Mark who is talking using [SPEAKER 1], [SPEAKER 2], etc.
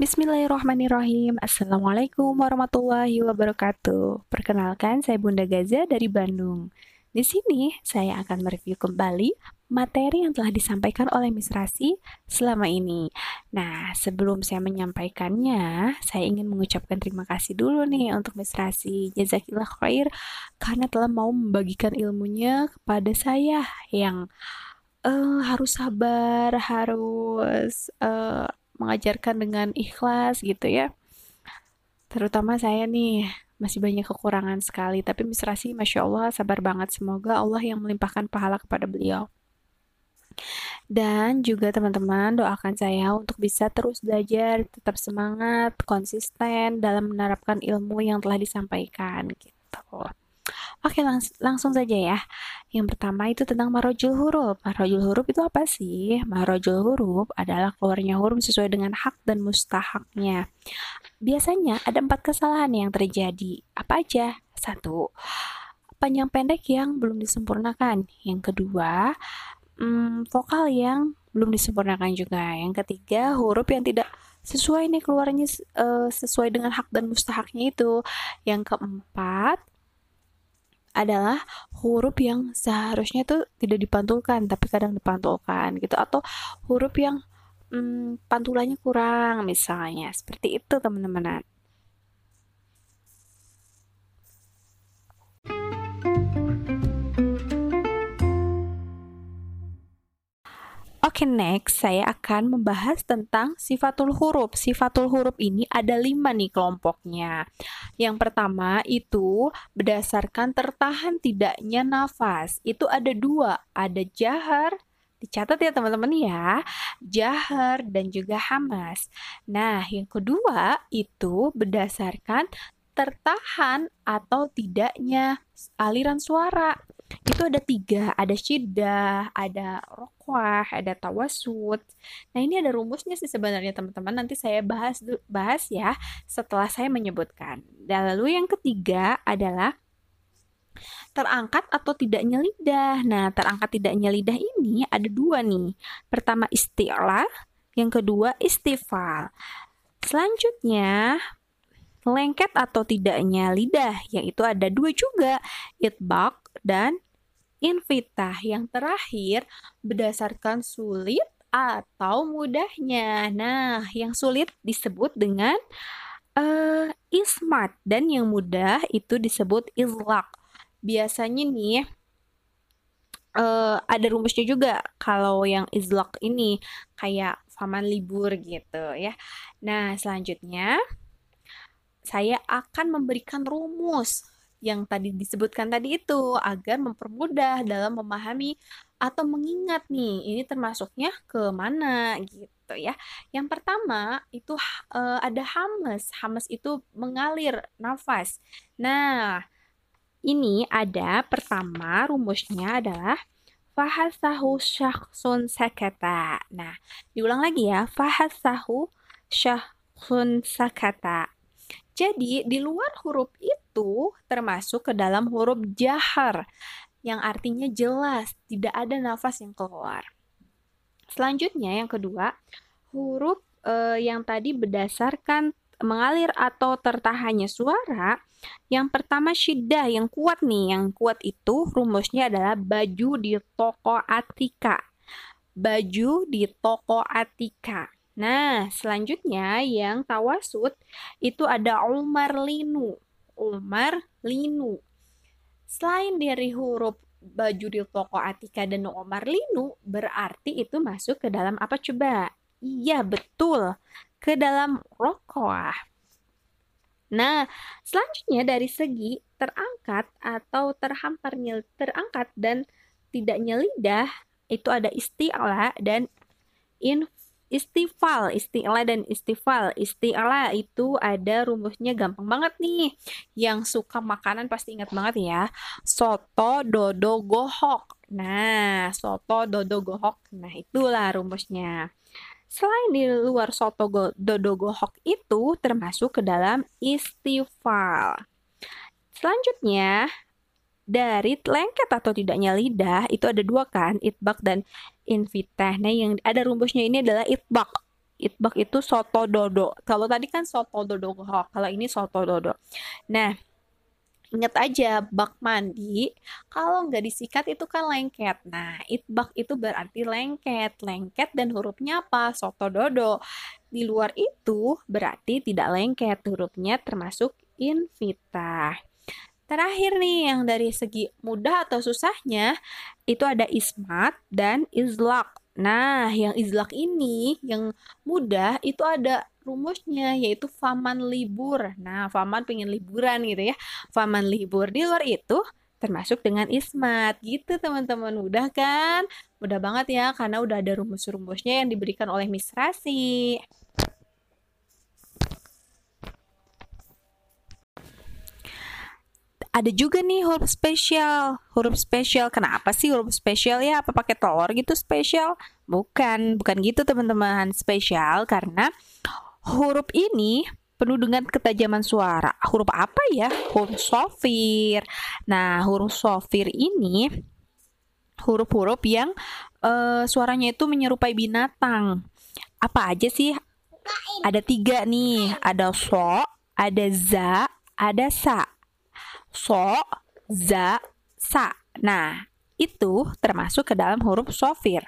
[SPEAKER 1] Bismillahirrahmanirrahim. Assalamualaikum warahmatullahi wabarakatuh. Perkenalkan saya Bunda Gaza dari Bandung. Di sini saya akan mereview kembali materi yang telah disampaikan oleh Miss Rasi selama ini. Nah sebelum saya menyampaikannya Saya ingin mengucapkan terima kasih dulu nih untuk Miss Rasi. Jazakillah khair Karena telah mau membagikan ilmunya kepada saya Yang uh, harus sabar, harus uh, mengajarkan dengan ikhlas gitu ya. Terutama saya nih masih banyak kekurangan sekali, tapi Miss Masya Allah sabar banget. Semoga Allah yang melimpahkan pahala kepada beliau. Dan juga teman-teman doakan saya untuk bisa terus belajar, tetap semangat, konsisten dalam menerapkan ilmu yang telah disampaikan gitu. Oke, langs langsung saja ya. Yang pertama itu tentang marojul huruf. Marojul huruf itu apa sih? Marojul huruf adalah keluarnya huruf sesuai dengan hak dan mustahaknya. Biasanya ada empat kesalahan yang terjadi. Apa aja? Satu, panjang pendek yang belum disempurnakan. Yang kedua, hmm, vokal yang belum disempurnakan juga. Yang ketiga, huruf yang tidak sesuai nih keluarnya uh, sesuai dengan hak dan mustahaknya itu. Yang keempat, adalah huruf yang seharusnya tuh tidak dipantulkan tapi kadang dipantulkan gitu. Atau huruf yang hmm, pantulannya kurang misalnya. Seperti itu teman-teman Okay, next saya akan membahas tentang sifatul huruf. Sifatul huruf ini ada lima nih kelompoknya. Yang pertama itu berdasarkan tertahan tidaknya nafas. Itu ada dua, ada jahar, dicatat ya teman-teman ya, jahar dan juga hamas. Nah, yang kedua itu berdasarkan tertahan atau tidaknya aliran suara itu ada tiga, ada syiddah, ada rokwah, ada tawasud. Nah ini ada rumusnya sih sebenarnya teman-teman. Nanti saya bahas bahas ya setelah saya menyebutkan. Dan lalu yang ketiga adalah terangkat atau tidaknya lidah. Nah terangkat tidaknya lidah ini ada dua nih. Pertama istilah, yang kedua istifal. Selanjutnya lengket atau tidaknya lidah, yaitu ada dua juga, itbak dan invitah. Yang terakhir, berdasarkan sulit atau mudahnya. Nah, yang sulit disebut dengan uh, ismat dan yang mudah itu disebut izlak. Biasanya nih uh, ada rumusnya juga kalau yang izlak ini kayak faman libur gitu ya. Nah, selanjutnya saya akan memberikan rumus yang tadi disebutkan tadi itu agar mempermudah dalam memahami atau mengingat nih ini termasuknya ke mana gitu ya. Yang pertama itu uh, ada hamas. Hamas itu mengalir nafas. Nah, ini ada pertama rumusnya adalah fahasahu syakhsun sakata. Nah, diulang lagi ya. Fahasahu syakhsun sakata. Jadi, di luar huruf itu termasuk ke dalam huruf jahar yang artinya jelas, tidak ada nafas yang keluar. Selanjutnya yang kedua, huruf eh, yang tadi berdasarkan mengalir atau tertahannya suara. Yang pertama syiddah yang kuat nih, yang kuat itu rumusnya adalah baju di toko Atika. Baju di toko Atika. Nah, selanjutnya yang tawasud itu ada Umar Linu. Umar Linu. Selain dari huruf baju di toko Atika dan Umar Linu, berarti itu masuk ke dalam apa coba? Iya, betul. Ke dalam rokoah. Nah, selanjutnya dari segi terangkat atau terhamparnya terangkat dan tidaknya lidah, itu ada isti'ala dan inf Istifal, istilah dan istifal. Istilah itu ada rumusnya gampang banget nih. Yang suka makanan pasti ingat banget ya. Soto, dodo, gohok. Nah, soto, dodo, gohok. Nah, itulah rumusnya. Selain di luar soto go, dodo gohok itu termasuk ke dalam istifal. Selanjutnya, dari lengket atau tidaknya lidah itu ada dua kan, itbak dan invitah. Nah, yang ada rumusnya ini adalah itbak. itbak itu soto dodo. Kalau tadi kan soto dodo kalau ini soto dodo. Nah, Ingat aja, bak mandi kalau nggak disikat itu kan lengket. Nah, itbak itu berarti lengket. Lengket dan hurufnya apa? Soto dodo. Di luar itu berarti tidak lengket. Hurufnya termasuk invita. Terakhir nih yang dari segi mudah atau susahnya itu ada ismat dan izlak. Nah, yang izlak ini yang mudah itu ada rumusnya yaitu faman libur. Nah, faman pengen liburan gitu ya. Faman libur di luar itu termasuk dengan ismat gitu teman-teman mudah kan mudah banget ya karena udah ada rumus-rumusnya yang diberikan oleh Miss ada juga nih huruf spesial. Huruf spesial, kenapa sih huruf spesial ya? Apa pakai telur gitu spesial? Bukan, bukan gitu teman-teman. Spesial karena huruf ini penuh dengan ketajaman suara. Huruf apa ya? Huruf sofir. Nah, huruf sofir ini huruf-huruf yang uh, suaranya itu menyerupai binatang. Apa aja sih? Ada tiga nih. Ada so, ada za, ada sa so, za, sa. Nah, itu termasuk ke dalam huruf sofir.